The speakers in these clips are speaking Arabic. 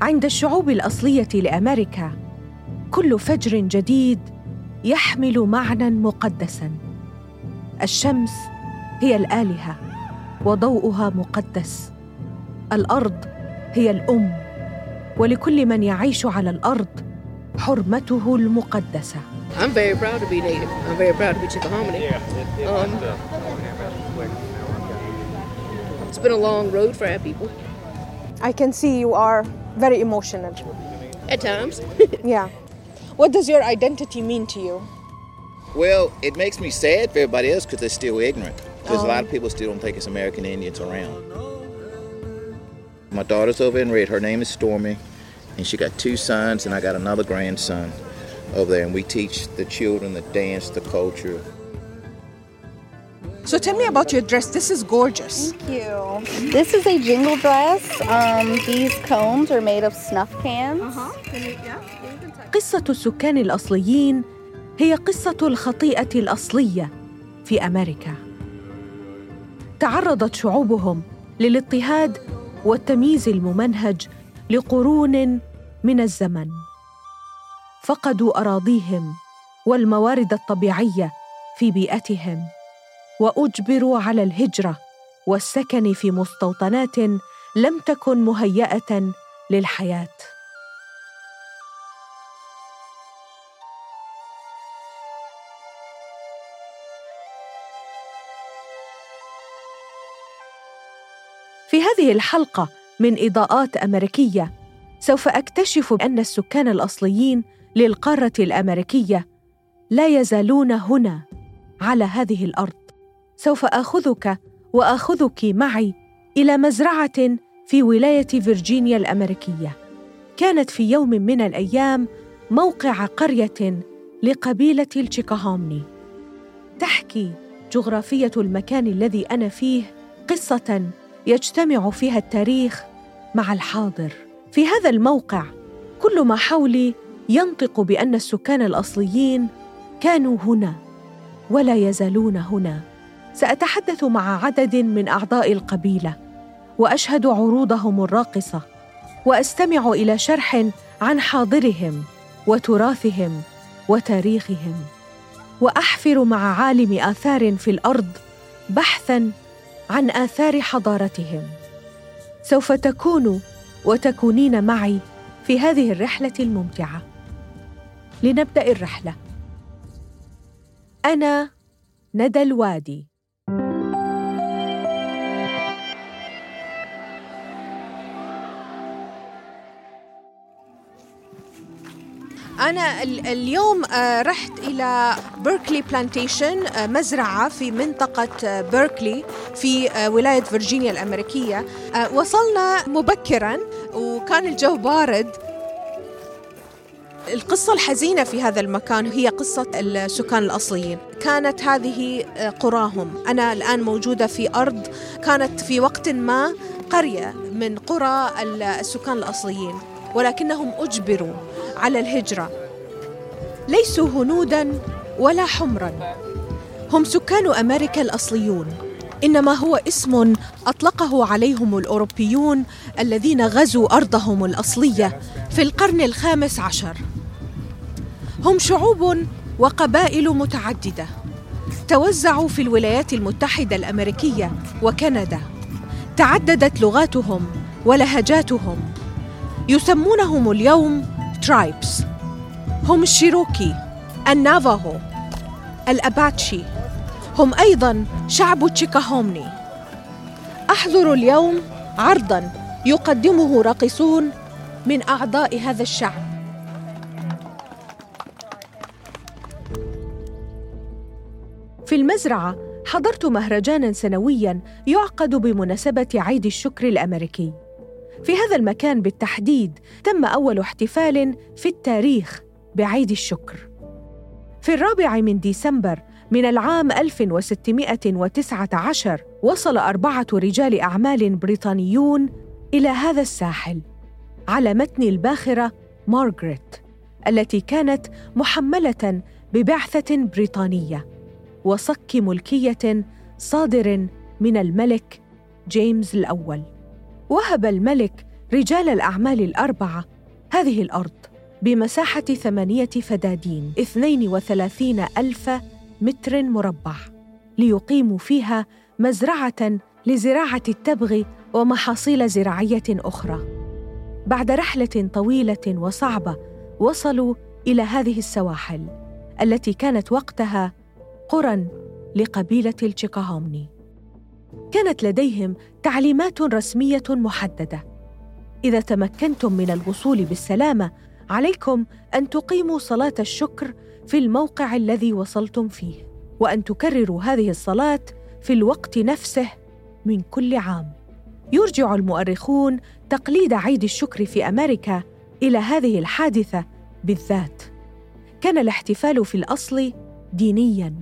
عند الشعوب الأصلية لأمريكا كل فجر جديد يحمل معنى مقدسا الشمس هي الآلهة وضوءها مقدس الأرض هي الأم ولكل من يعيش على الأرض حرمته المقدسة I'm very proud to be native. I'm very proud to be Chickahominy. Um, it's been a long road for our people. I can see you are very emotional. At times. Yeah. What does your identity mean to you? Well, it makes me sad for everybody else because they're still ignorant. Because a lot of oh. people still don't think it's American Indians around. My daughter's over in Red. Her name is Stormy, and she got two sons, and I got another grandson over there. And we teach the children the dance, the culture. So tell me about your dress. This is gorgeous. Thank you. This is a jingle dress. Um, these combs are made of snuff cans. قصة السكان الأصليين هي قصة الخطيئة الأصلية في أمريكا تعرضت شعوبهم للاضطهاد والتمييز الممنهج لقرون من الزمن فقدوا أراضيهم والموارد الطبيعية في بيئتهم وأجبروا على الهجرة والسكن في مستوطنات لم تكن مهيئة للحياة. في هذه الحلقة من إضاءات أمريكية سوف أكتشف ان السكان الأصليين للقارة الأمريكية لا يزالون هنا على هذه الأرض. سوف آخذك وآخذك معي إلى مزرعة في ولاية فيرجينيا الأمريكية. كانت في يوم من الأيام موقع قرية لقبيلة الشيكاهومني تحكي جغرافية المكان الذي أنا فيه قصة يجتمع فيها التاريخ مع الحاضر. في هذا الموقع كل ما حولي ينطق بأن السكان الأصليين كانوا هنا ولا يزالون هنا. سأتحدث مع عدد من أعضاء القبيلة وأشهد عروضهم الراقصة وأستمع إلى شرح عن حاضرهم وتراثهم وتاريخهم وأحفر مع عالم آثار في الأرض بحثا عن آثار حضارتهم. سوف تكون وتكونين معي في هذه الرحلة الممتعة. لنبدأ الرحلة. أنا ندى الوادي. أنا ال- اليوم آه، رحت إلى Berkeley Plantation آه، مزرعة في منطقة بيركلي في آه، ولاية فيرجينيا الأمريكية. وصلنا مبكرا وكان الجو بارد. القصة الحزينة في هذا المكان هي قصة السكان الأصليين. كانت هذه قراهم. أنا الآن موجودة في أرض كانت في وقت ما قرية من قرى ال- السكان الأصليين ولكنهم أجبروا. على الهجرة. ليسوا هنودا ولا حمرا. هم سكان أمريكا الأصليون. إنما هو اسم أطلقه عليهم الأوروبيون الذين غزوا أرضهم الأصلية في القرن الخامس عشر. هم شعوب وقبائل متعددة. توزعوا في الولايات المتحدة الأمريكية وكندا. تعددت لغاتهم ولهجاتهم. يسمونهم اليوم tribes هم الشيروكي النافاهو الأباتشي. هم أيضا شعب تشيكاهومني. أحضر اليوم عرضا يقدمه راقصون من أعضاء هذا الشعب. في المزرعة حضرت مهرجانا سنويا يعقد بمناسبة عيد الشكر الأمريكي. في هذا المكان بالتحديد تم أول احتفال في التاريخ بعيد الشكر. في الرابع من ديسمبر من العام 1619 وصل أربعة رجال أعمال بريطانيون إلى هذا الساحل على متن الباخرة مارغريت التي كانت محملة ببعثة بريطانية وصك ملكية صادر من الملك جيمس الأول وهب الملك رجال الأعمال الأربعة هذه الأرض بمساحة ثمانية فدادين 32 ألف متر مربع ليقيموا فيها مزرعة لزراعة التبغ ومحاصيل زراعية أخرى. بعد رحلة طويلة وصعبة وصلوا إلى هذه السواحل التي كانت وقتها قرى لقبيلة التشيكاهومني. كانت لديهم تعليمات رسمية محددة. إذا تمكنتم من الوصول بالسلامة عليكم أن تقيموا صلاة الشكر في الموقع الذي وصلتم فيه وأن تكرروا هذه الصلاة في الوقت نفسه من كل عام. يرجع المؤرخون تقليد عيد الشكر في أمريكا إلى هذه الحادثة بالذات. كان الاحتفال في الأصل دينياً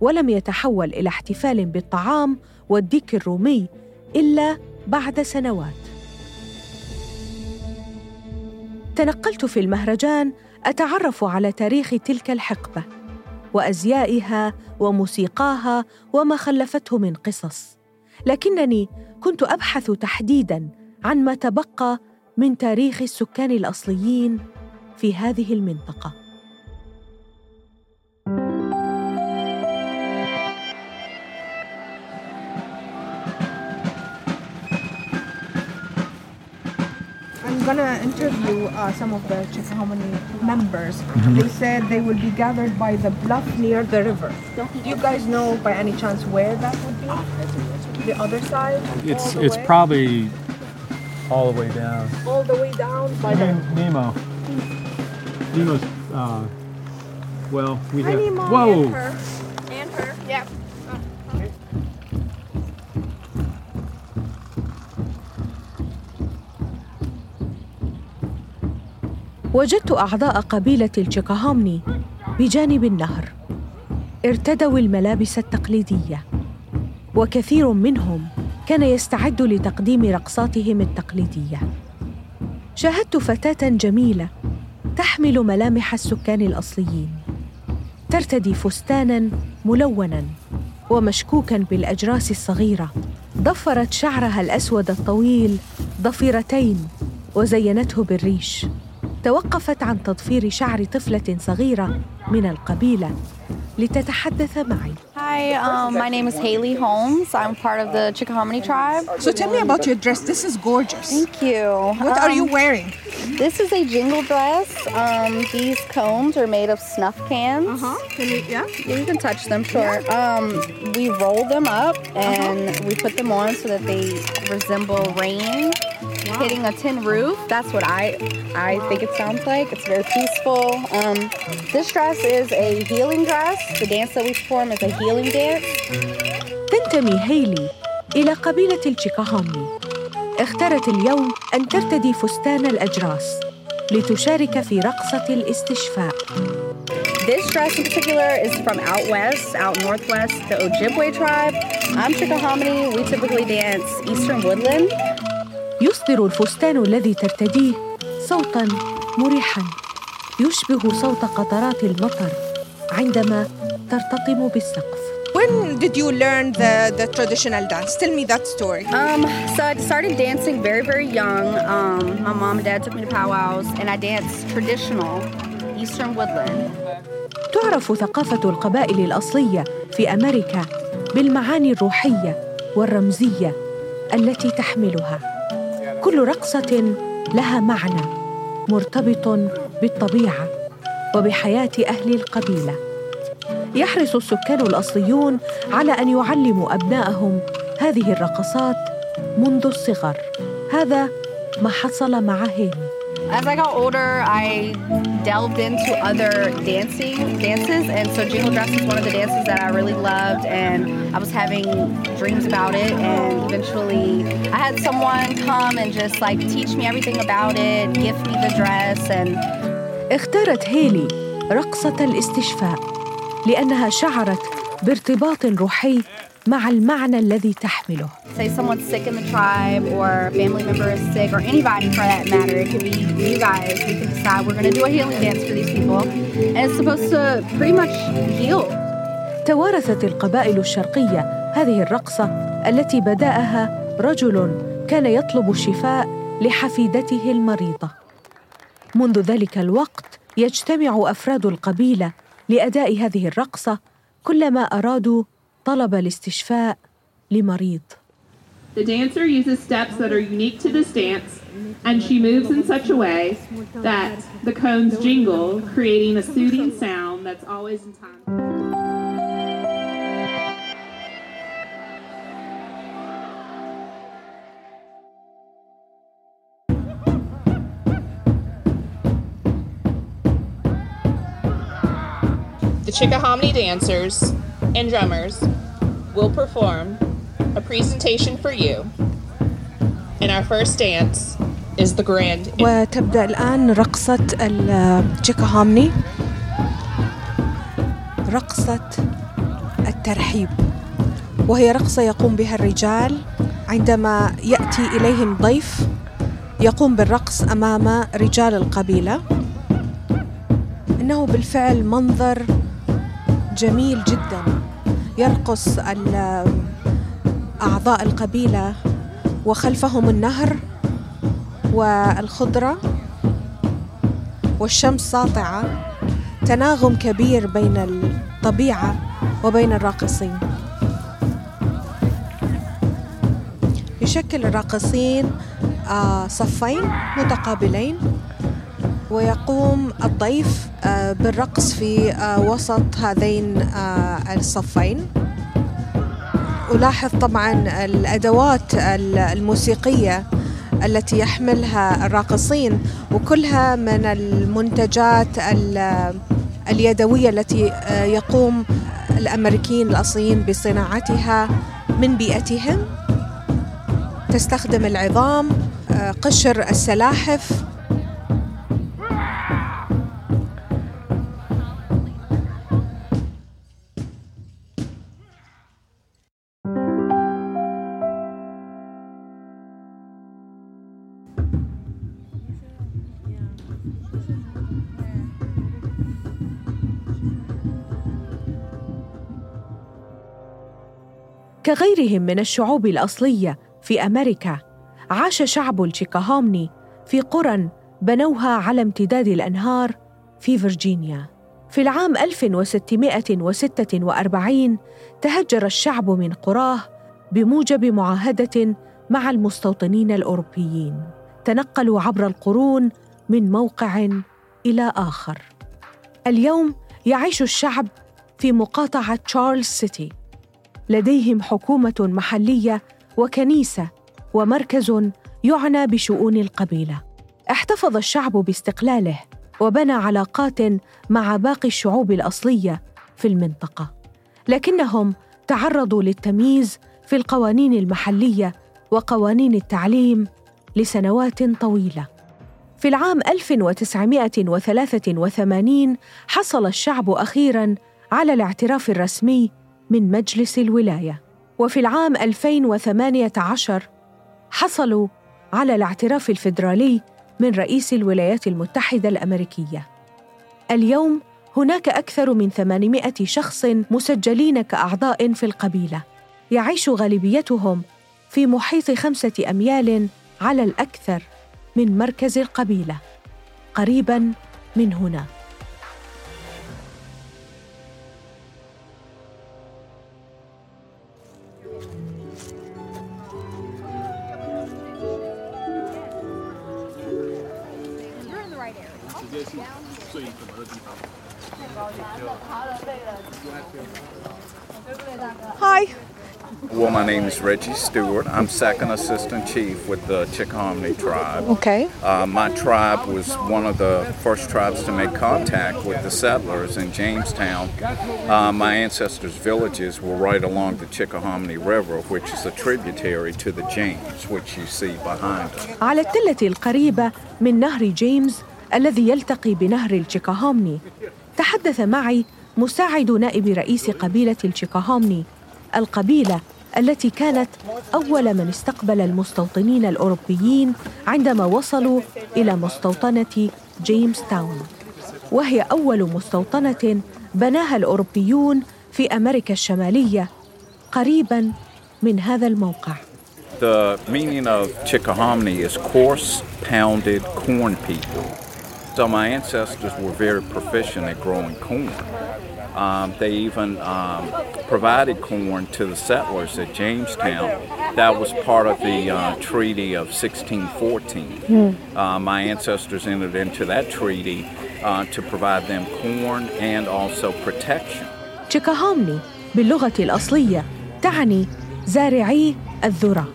ولم يتحول إلى احتفال بالطعام والديك الرومي إلا بعد سنوات. تنقلت في المهرجان أتعرف على تاريخ تلك الحقبة وأزيائها وموسيقاها وما خلفته من قصص لكنني كنت أبحث تحديدا عن ما تبقى من تاريخ السكان الأصليين في هذه المنطقة I'm gonna interview uh, some of the Chickahominy members. They said they will be gathered by the bluff near the river. Do you guys know by any chance where that would be? The other side? It's it's way? probably all the way down. all the way down by the. Nemo. Nemo's. Uh, well, we have. Nemo. Whoa! And her. And her. Yeah. وجدت أعضاء قبيلة التشيكاهومني بجانب النهر. ارتدوا الملابس التقليدية وكثير منهم كان يستعد لتقديم رقصاتهم التقليدية. شاهدت فتاة جميلة تحمل ملامح السكان الأصليين ترتدي فستانا ملونا ومشكوكا بالأجراس الصغيرة. ضفرت شعرها الأسود الطويل ضفيرتين وزينته بالريش. توقفت عن تضفير شعر طفله صغيره من القبيله لتتحدث معي Hi, um, my name is Haley Holmes. I'm part of the Chickahominy tribe. So tell me about your dress. This is gorgeous. Thank you. What are you Um, wearing? This is a jingle dress. Um, these combs are made of snuff cans. Huh? Can you? Yeah. Yeah, you can touch them, sure. Um, we roll them up and we put them on so that they resemble rain hitting a tin roof. That's what I I think it sounds like. It's very peaceful. Um, this dress is a healing dress. The dance that we perform is a healing dance. تنتمي هيلي إلى قبيلة التشيكاهومني اختارت اليوم أن ترتدي فستان الأجراس لتشارك في رقصة الاستشفاء This dress in particular is from out west, out northwest, the Ojibwe tribe. I'm Chickahominy. We typically dance Eastern Woodland. يصدر الفستان الذي ترتديه صوتا مريحا يشبه صوت قطرات المطر عندما ترتطم بالسقف When did you learn the, the traditional dance? Tell me that story. Um, so I started dancing very, very young. Um, my mom and dad took me to powwows, and I danced traditional Eastern Woodland. تعرف ثقافة القبائل الأصلية في أمريكا بالمعاني الروحية والرمزية التي تحملها. كل رقصة لها معنى مرتبط بالطبيعة وبحياة أهل القبيلة. يحرص السكان الأصليون على أن يعلموا أبنائهم هذه الرقصات منذ الصغر. هذا ما حصل مع هيلي. As I got older, I delved into other dancing dances, and so Jingle Dress is one of the dances that I really loved, and I was having dreams about it, and eventually I had someone come and just like teach me everything about it, gift me the dress, and اختارت هيلي رقصة الاستشفاء لأنها شعرت بارتباط روحي مع المعنى الذي تحمله. say someone's sick in the tribe or a family member is sick or anybody for that matter it could be you guys we can decide we're going to do a healing dance for these people and it's supposed to pretty much heal توارثت القبائل الشرقية هذه الرقصة التي بدأها رجل كان يطلب الشفاء لحفيدته المريضة منذ ذلك الوقت يجتمع أفراد القبيلة لأداء هذه الرقصة كلما أرادوا طلب الاستشفاء لمريض The dancer uses steps that are unique to this dance, and she moves in such a way that the cones jingle, creating a soothing sound that's always in time. The Chickahominy dancers and drummers will perform a presentation for you. And our first dance is the grand. وتبدأ الآن رقصة التشيكاهامني رقصة الترحيب وهي رقصة يقوم بها الرجال عندما يأتي إليهم ضيف يقوم بالرقص أمام رجال القبيلة إنه بالفعل منظر جميل جدا يرقص أعضاء القبيلة وخلفهم النهر والخضرة والشمس ساطعة. تناغم كبير بين الطبيعة وبين الراقصين. يشكل الراقصين آه، صفين متقابلين ويقوم الضيف بالرقص في آه، وسط هذين الصفين. ألاحظ طبعا الأدوات الموسيقية التي يحملها الراقصين وكلها من المنتجات اليدوية التي آه، يقوم الأمريكيين الأصليين بصناعتها من بيئتهم. تستخدم العظام آه، قشر السلاحف كغيرهم من الشعوب الأصلية في أمريكا عاش شعب الشيكاهومني في قرى بنوها على امتداد الأنهار في فرجينيا في العام 1646 تهجر الشعب من قراه بموجب معاهدة مع المستوطنين الأوروبيين. تنقلوا عبر القرون من موقع إلى آخر. اليوم يعيش الشعب في مقاطعة تشارلز سيتي. لديهم حكومة محلية وكنيسة ومركز يعنى بشؤون القبيلة. احتفظ الشعب باستقلاله وبنى علاقات مع باقي الشعوب الأصلية في المنطقة. لكنهم تعرضوا للتمييز في القوانين المحلية وقوانين التعليم لسنوات طويلة. في العام 1983 حصل الشعب أخيرا على الاعتراف الرسمي من مجلس الولاية. وفي العام 2018 حصلوا على الاعتراف الفيدرالي من رئيس الولايات المتحدة الأمريكية. اليوم هناك أكثر من 800 شخص مسجلين كأعضاء في القبيلة. يعيش غالبيتهم في محيط خمسة أميال على الأكثر من مركز القبيلة. قريبا من هنا. Well, my name is Reggie Stewart. I'm second assistant chief with the Chickahominy tribe. Okay. Uh, my tribe was one of the first tribes to make contact with the settlers in Jamestown. Uh, my ancestors' villages were right along the Chickahominy River, which is a tributary to the James, which you see behind us. على التلة القريبة من نهر جيمس الذي يلتقي بنهر الشيكاهومني تحدث معي مساعد نائب رئيس قبيلة الشيكاهومني القبيلة التي كانت أول من استقبل المستوطنين الأوروبيين عندما وصلوا إلى مستوطنة جيمس تاون وهي أول مستوطنة بناها الأوروبيون في أمريكا الشمالية قريبا من هذا الموقع The meaning of Chickahominy is coarse, pounded corn people. So my ancestors were very proficient at growing corn. Um, they even um, provided corn to the settlers at Jamestown. That was part of the uh, Treaty of 1614. Uh, my ancestors entered into that treaty uh, to provide them corn and also protection. تشيكاهومني باللغة الأصلية تعني زارعي الذرة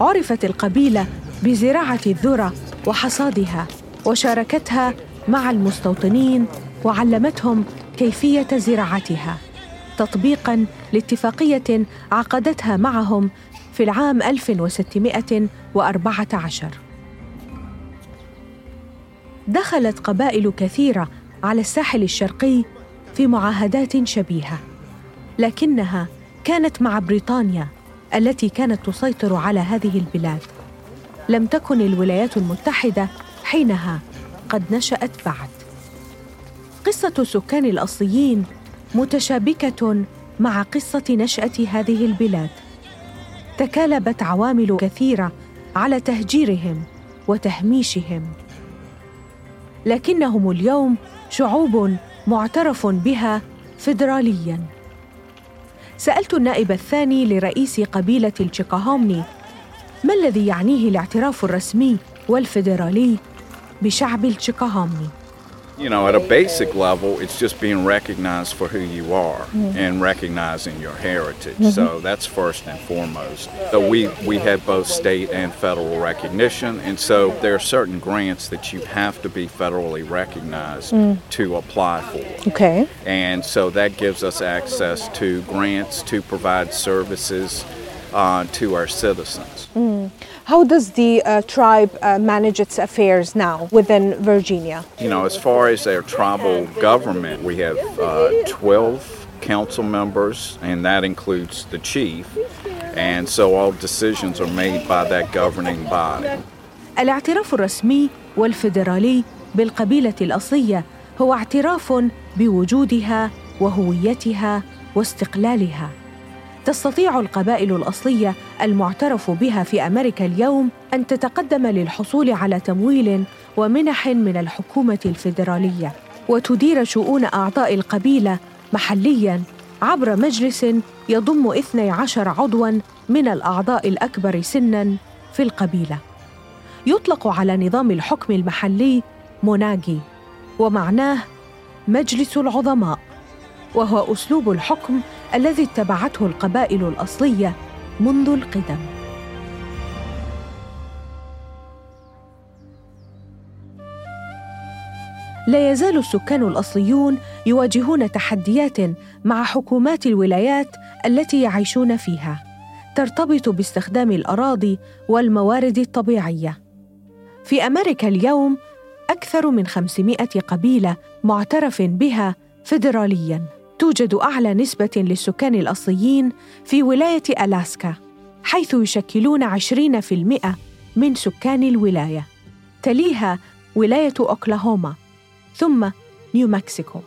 عرفت القبيلة بزراعة الذرة وحصادها وشاركتها مع المستوطنين وعلمتهم كيفية زراعتها تطبيقاً لاتفاقية عقدتها معهم في العام 1614 دخلت قبائل كثيرة على الساحل الشرقي في معاهدات شبيهة لكنها كانت مع بريطانيا التي كانت تسيطر على هذه البلاد. لم تكن الولايات المتحدة حينها قد نشأت بعد. قصة السكان الأصليين متشابكة مع قصة نشأة هذه البلاد. تكالبت عوامل كثيرة على تهجيرهم وتهميشهم. لكنهم اليوم شعوب معترف بها فيدراليا. سألت النائب الثاني لرئيس قبيلة التشيكاهومني ما الذي يعنيه الاعتراف الرسمي والفيدرالي بشعب التشيكاهومني You know, at a basic level, it's just being recognized for who you are mm-hmm. and recognizing your heritage. Mm-hmm. So that's first and foremost. So we, we have both state and federal recognition, and so there are certain grants that you have to be federally recognized mm. to apply for. Okay. And so that gives us access to grants to provide services uh, to our citizens. How does the uh, tribe uh, manage its affairs now within Virginia? You know, as far as their tribal government, we have uh, 12 council members, and that includes the chief. And so all decisions are made by that governing body. الاعتراف الرسمي والفيدرالي بالقبيله الاصليه هو اعتراف بوجودها وهويتها واستقلالها تستطيع القبائل الأصلية المعترف بها في أمريكا اليوم أن تتقدم للحصول على تمويل ومنح من الحكومة الفيدرالية وتدير شؤون أعضاء القبيلة محليا عبر مجلس يضم 12 عضوا من الأعضاء الأكبر سنا في القبيلة. يطلق على نظام الحكم المحلي موناجي ومعناه مجلس العظماء وهو أسلوب الحكم الذي اتبعته القبائل الأصلية منذ القدم. لا يزال السكان الأصليون يواجهون تحديات مع حكومات الولايات التي يعيشون فيها ترتبط باستخدام الأراضي والموارد الطبيعية. في أمريكا اليوم أكثر من 500 قبيلة معترف بها فيدراليا. توجد أعلى نسبة للسكان الأصليين في ولاية ألاسكا حيث يشكلون 20% من سكان الولاية. تليها ولاية أوكلاهوما ثم نيو مكسيكو.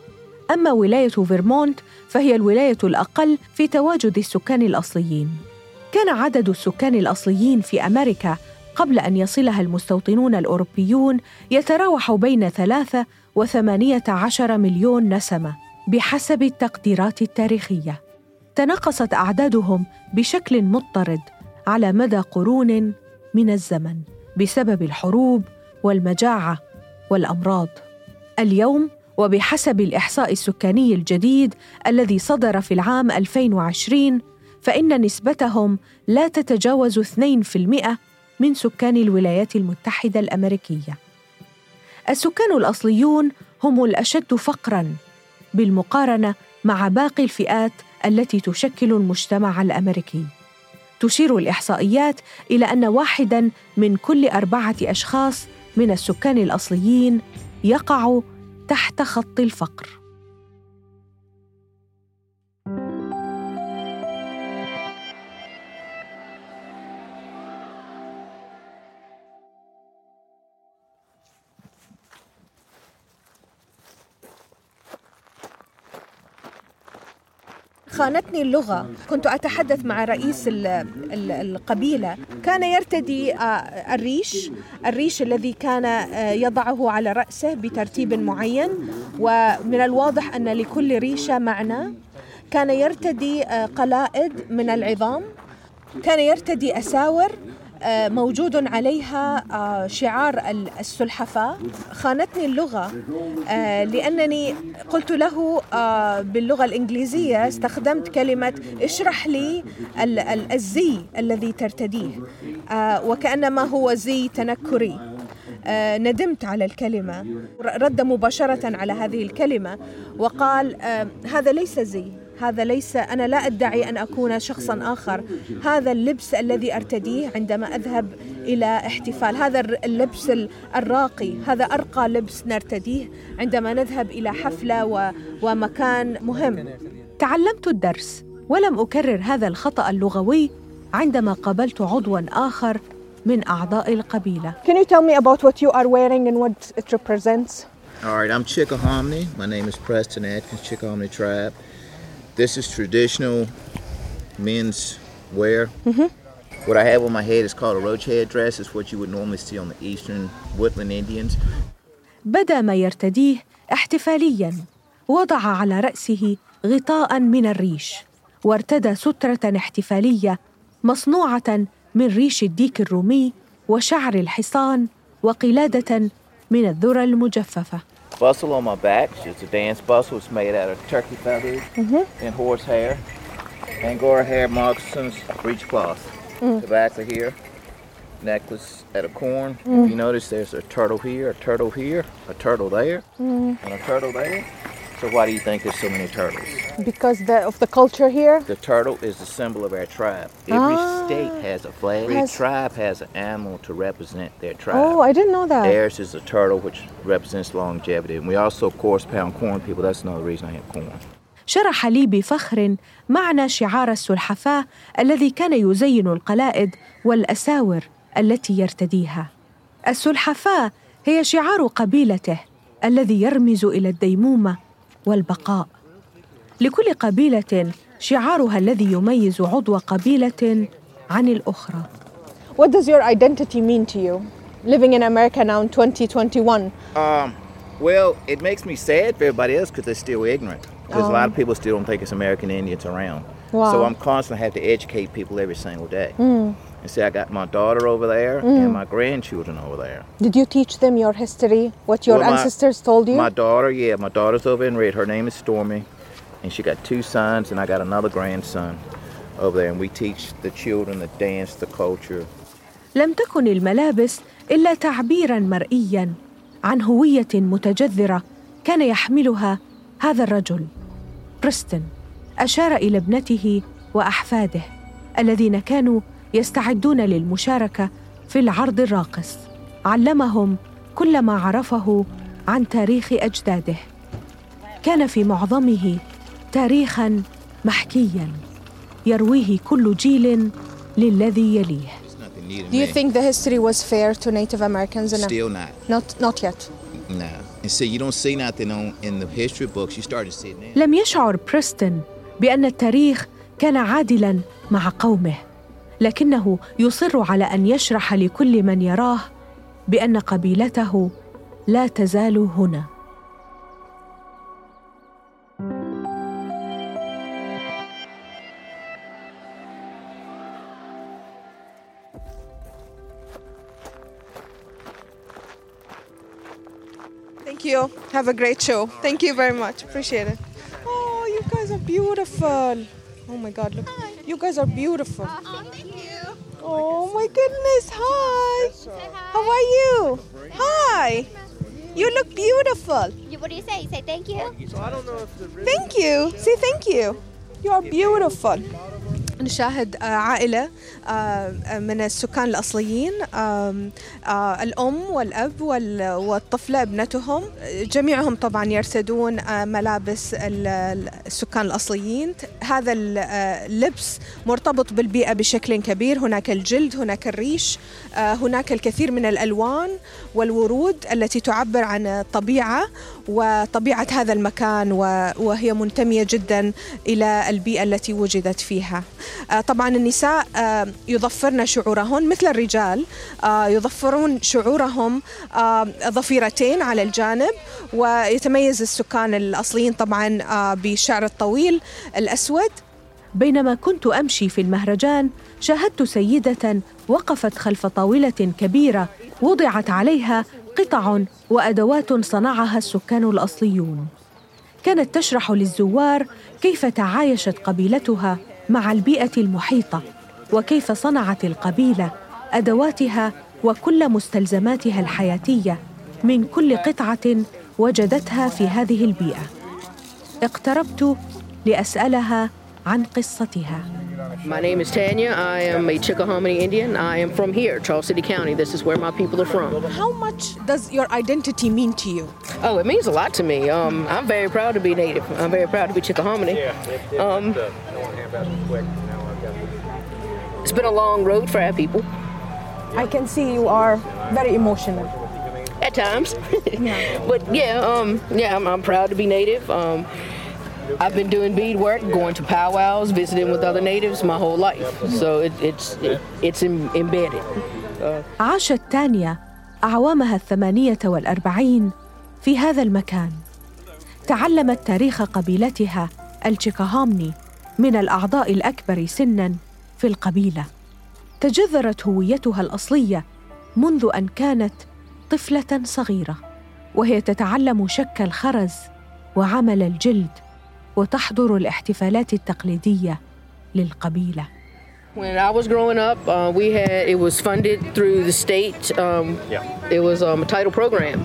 أما ولاية فيرمونت فهي الولاية الأقل في تواجد السكان الأصليين. كان عدد السكان الأصليين في أمريكا قبل أن يصلها المستوطنون الأوروبيون يتراوح بين ثلاثة وثمانية عشر مليون نسمة. بحسب التقديرات التاريخية. تناقصت أعدادهم بشكل مضطرد على مدى قرون من الزمن بسبب الحروب والمجاعة والأمراض. اليوم وبحسب الإحصاء السكاني الجديد الذي صدر في العام 2020 فإن نسبتهم لا تتجاوز 2% من سكان الولايات المتحدة الأمريكية. السكان الأصليون هم الأشد فقرا. بالمقارنة مع باقي الفئات التي تشكل المجتمع الأمريكي. تشير الإحصائيات إلى أن واحدا من كل أربعة أشخاص من السكان الأصليين يقع تحت خط الفقر. خانتني اللغة. كنت أتحدث مع رئيس ال- ال- القبيلة. كان يرتدي آه، الريش الريش الذي كان آه، يضعه على رأسه بترتيب معين. ومن الواضح أن لكل ريشة معنى. كان يرتدي آه، قلائد من العظام. كان يرتدي أساور. موجود عليها آه، شعار ال- السلحفاة. خانتني اللغة آه، لأنني قلت له آه، باللغة الإنجليزية استخدمت كلمة اشرح لي ال- ال- الزي الذي ترتديه آه، وكأنما هو زي تنكري. آه، ندمت على الكلمة. رد مباشرة على هذه الكلمة وقال آه، هذا ليس زي. هذا ليس أنا لا أدعي أن أكون شخصا آخر هذا اللبس الذي أرتديه عندما أذهب إلى احتفال هذا اللبس ال- الراقي هذا أرقى لبس نرتديه عندما نذهب إلى حفلة و- ومكان مهم تعلمت الدرس ولم أكرر هذا الخطأ اللغوي عندما قابلت عضوا آخر من أعضاء القبيلة Can you tell me about what you are wearing and what it represents? All right, I'm Chickahominy. My name is Preston Atkins, Chickahominy tribe. This is traditional men's wear. What I have on my head is called a roach head dress. It's what you would normally see on the eastern woodland Indians. بدا ما يرتديه احتفاليا وضع على راسه غطاء من الريش وارتدى ستره احتفاليه مصنوعه من ريش الديك الرومي وشعر الحصان وقلاده من الذره المجففه Bustle on my back. It's a dance bustle. It's made out of turkey feathers mm-hmm. and horse hair. Angora hair moccasins, breechcloth. Mm. The back of here, necklace out of corn. If mm. you notice, there's a turtle here, a turtle here, a turtle there, mm. and a turtle there. So why do you think there's so many turtles? Because the, of the culture here. The turtle is the symbol of our tribe. Every Ah. state has a flag. Every Has- tribe has an animal to represent their tribe. Oh, I didn't know that. Theirs is a turtle, which represents longevity. And we also, of course, pound corn people. That's another reason I have corn. شرح لي بفخر معنى شعار السلحفاه الذي كان يزين القلائد والاساور التي يرتديها السلحفاه هي شعار قبيلته الذي يرمز الى الديمومه والبقاء لكل قبيله شعارها الذي يميز عضو قبيله عن الاخرى What does your identity mean to you? Living in America now in 2021. Um, well, it makes me sad for everybody else because they're still ignorant. Because a lot of people still don't think it's American Indians around. So Wow. I'm constantly have to educate people every single day. And say I got my daughter over there and my grandchildren over there. Did you teach them your history? What your Well, my- ancestors told you? My daughter, yeah, my daughter's over in Red. Her name is Stormy, and she got two sons, and I got another grandson over there. And we teach the children the dance, the culture. لم تكن الملابس الا تعبيرا مرئيا عن هويه متجذره كان يحملها هذا الرجل بريستن اشار إلى ابنته واحفاده الذين كانوا يستعدون للمشاركة في العرض الراقص علمهم كل ما عرفه عن تاريخ أجداده كان في معظمه تاريخا محكيا يرويه كل جيل للذي يليه Do you think the history was fair to Native Americans? Still not. not. Not yet. No. So you don't see nothing on, in the history books. You start to see it now. لم يشعر بريستن بأن التاريخ كان عادلا مع قومه. لكنه يصر على أن يشرح لكل من يراه بأن قبيلته لا تزال هنا Thank you. Have a great show. Thank you very much. Appreciate it. Oh, you guys are beautiful. Oh my God, look. You guys are beautiful. Oh, thank you. Oh my goodness. Hi. How are you? Hi. You look beautiful. What do you say? You say thank you? Thank you. Say thank you. You are beautiful. نشاهد آه، عائلة آه، من السكان الأصليين آه، الأم والأب وال- والطفلة ابنتهم. جميعهم طبعا يرتدون آه، ملابس ال- ال- السكان الأصليين. هذا ال- آه، اللبس مرتبط بالبيئة بشكل كبير. هناك الجلد هناك الريش آه، هناك الكثير من الألوان والورود التي تعبر عن الطبيعة وطبيعة هذا المكان وهي منتمية جدا إلى البيئة التي وجدت فيها. آه، طبعا النساء آه، يضفرن شعورهن مثل الرجال آه، يضفرون شعورهم آه، ضفيرتين على الجانب ويتميز السكان الأصليين طبعا آه، بالشعر الطويل الأسود. بينما كنت أمشي في المهرجان شاهدت سيدة وقفت خلف طاولة كبيرة وضعت عليها قطع وأدوات صنعها السكان الأصليون. كانت تشرح للزوار كيف تعايشت قبيلتها مع البيئة المحيطة وكيف صنعت القبيلة أدواتها وكل مستلزماتها الحياتية من كل قطعة وجدتها في هذه البيئة. اقتربت لأسألها عن قصتها. My name is Tanya. I am a Chickahominy Indian. I am from here, Charles City County. This is where my people are from. How much does your identity mean to you? Oh, it means a lot to me. Um, I'm very proud to be Native. I'm very proud to be Chickahominy. Um, it's been a long road for our people I can see you are very emotional. at times. but yeah, um, yeah, I'm, I'm proud to be Native. Um, I've been doing bead work, going to powwows, visiting with other natives my whole life. So it, it's it, it's em- embedded. Uh, عاشت تانيا أعوامها الثمانية والأربعين في هذا المكان تعلمت تاريخ قبيلتها التشيكاهامني من الأعضاء الأكبر سناً في القبيلة تجذرت هويتها الأصلية منذ أن كانت طفلة صغيرة وهي تتعلم شك الخرز وعمل الجلد وتحضر الاحتفالات التقليدية للقبيله When I was growing up, uh, we had it was funded through the state. Um, It was um, a title program,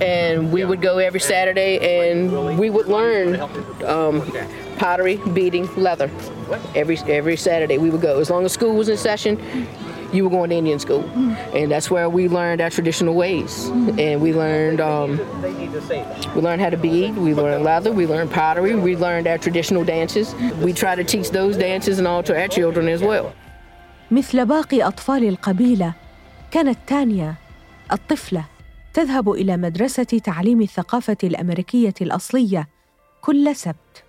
and we would go every Saturday, and we would learn um, pottery, beading, leather. Every every Saturday we would go. As long as school was in session, you were going to Indian school, and that's where we learned our traditional ways. And we learned um, we learned how to bead. We learned leather. We learned pottery. We learned our traditional dances. We try to teach those dances and all to our children as well. مثل باقي أطفال القبيلة كانت تانيا الطفلة تذهب إلى مدرسة تعليم الثقافة الأمريكية الأصلية كل سبت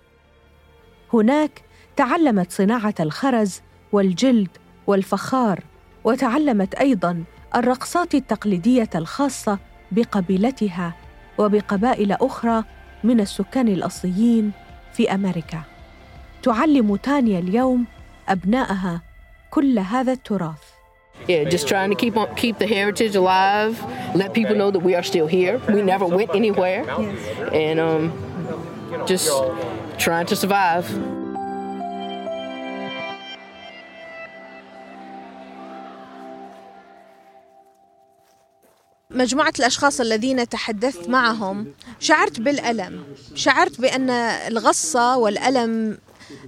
هناك تعلمت صناعة الخرز والجلد والفخار وتعلمت أيضاً الرقصات التقليدية الخاصة بقبيلتها وبقبائل أخرى من السكان الأصليين في أمريكا تعلم تانيا اليوم أبنائها كل هذا التراث Yeah, just trying to keep on keep the heritage alive. Let people know that we are still here. We never went anywhere, and um, just trying to survive. مجموعة الأشخاص الذين تحدثت معهم شعرت بالألم. شعرت بأن الغصة والألم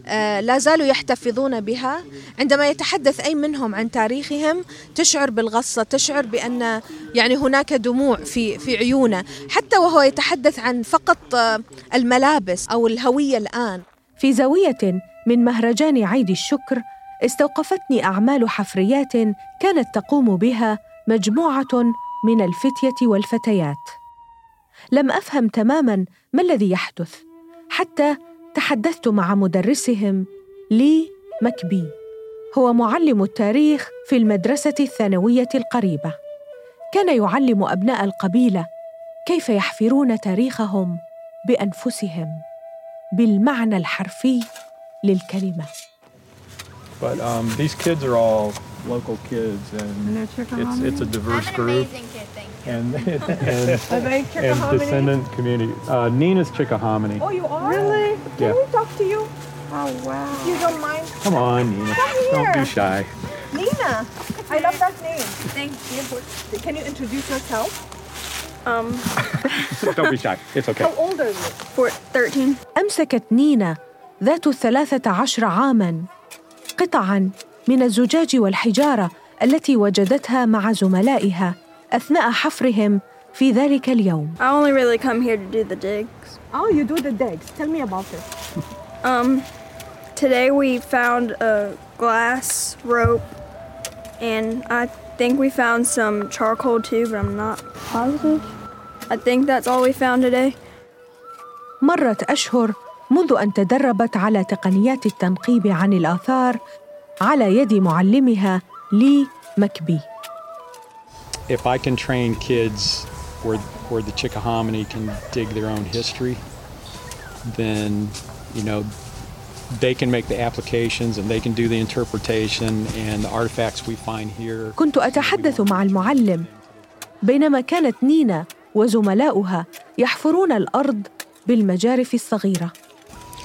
آه، لا زالوا يحتفظون بها. عندما يتحدث أي منهم عن تاريخهم تشعر بالغصة تشعر بأن يعني هناك دموع في في عيونه. حتى وهو يتحدث عن فقط آه، الملابس أو الهوية الآن. في زاوية من مهرجان عيد الشكر استوقفتني أعمال حفريات كانت تقوم بها مجموعة من الفتية والفتيات. لم أفهم تماماً ما الذي يحدث حتى تحدثت مع مدرسهم لي مكبي هو معلم التاريخ في المدرسة الثانوية القريبة. كان يعلم أبناء القبيلة كيف يحفرون تاريخهم بأنفسهم بالمعنى الحرفي للكلمة. But um, these kids are all local kids, and it's it's a diverse group. And and, Are they and Chickahominy? descendant community. Uh, Nina's Chickahominy. Oh, you are? Really? Yeah. Can we talk to you? Oh, wow. You don't mind? Come on, Nina. Don't be shy. Nina. I love that name. Thank you. Can you introduce yourself? Don't be shy. It's okay. How old are you? For 13. أمسكت نينا ذات الثلاثة عشر عاماً قطعا من الزجاج والحجاره التي وجدتها مع زملائها اثناء حفرهم في ذلك اليوم. I only really come here to do the digs. Oh, you do the digs. Tell me about it. Um, today we found a glass rope, and I think we found some charcoal too, but I'm not positive. I think that's all we found today. مرت أشهر منذ أن تدربت على تقنيات التنقيب عن الآثار على يد معلمها لي مكبي. If I can train kids where, where the Chickahominy can dig their own history, then, you know, they can make the applications and they can do the interpretation and the artifacts we find here. كنت أتحدث مع المعلم بينما كانت نينا وزملاؤها يحفرون الأرض بالمجارف الصغيرة.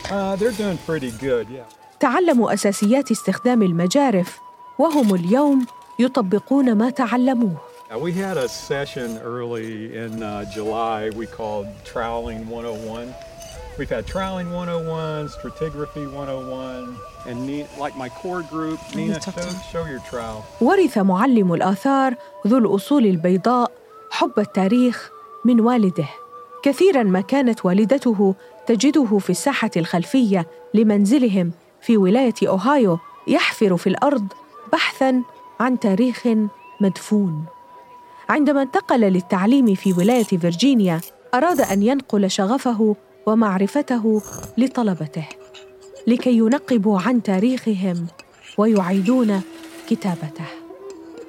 Uh, they're doing pretty good, yeah. تعلموا أساسيات استخدام المجارف وهم اليوم يطبقون ما تعلموه. We had a session early in uh, July we called Troweling 101. We've had Troweling 101, Stratigraphy 101, and ne- like my core group, Nina, show, show your trowel. ورث معلم الآثار ذو الأصول البيضاء حب التاريخ من والده. كثيرا ما كانت والدته تجده في الساحة الخلفية لمنزلهم في ولاية أوهايو يحفر في الأرض بحثا عن تاريخ مدفون. عندما انتقل للتعليم في ولاية فيرجينيا أراد أن ينقل شغفه ومعرفته لطلبته لكي ينقبوا عن تاريخهم ويعيدون كتابته.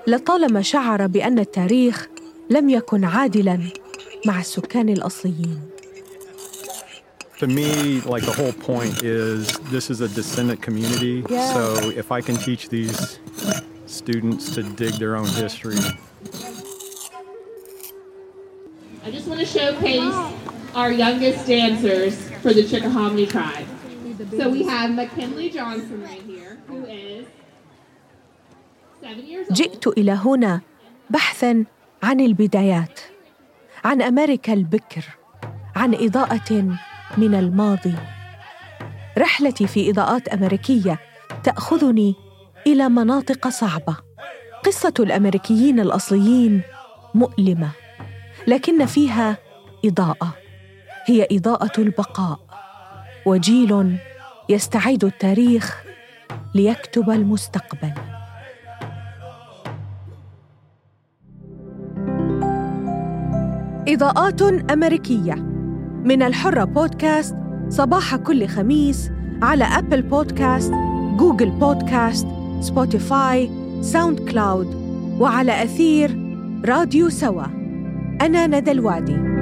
لطالما شعر بأن التاريخ لم يكن عادلا مع السكان الأصليين. To me, like the whole point is this is a descendant community. So if I can teach these students to dig their own history, I just want to showcase our youngest dancers for the Chickahominy tribe. So we have McKinley Johnson right here, who is seven years old. جئت إلى هنا بحثا عن البدايات عن أمريكا البكر عن إضاءة من الماضي. رحلتي في إضاءات أمريكية تأخذني إلى مناطق صعبة. قصة الأمريكيين الأصليين مؤلمة لكن فيها إضاءة. هي إضاءة البقاء. وجيل يستعيد التاريخ ليكتب المستقبل. إضاءات أمريكية. من الحرة بودكاست صباح كل خميس على أبل بودكاست، جوجل بودكاست، سبوتيفاي، ساوند كلاود وعلى أثير راديو سوا. أنا ندى الوادي.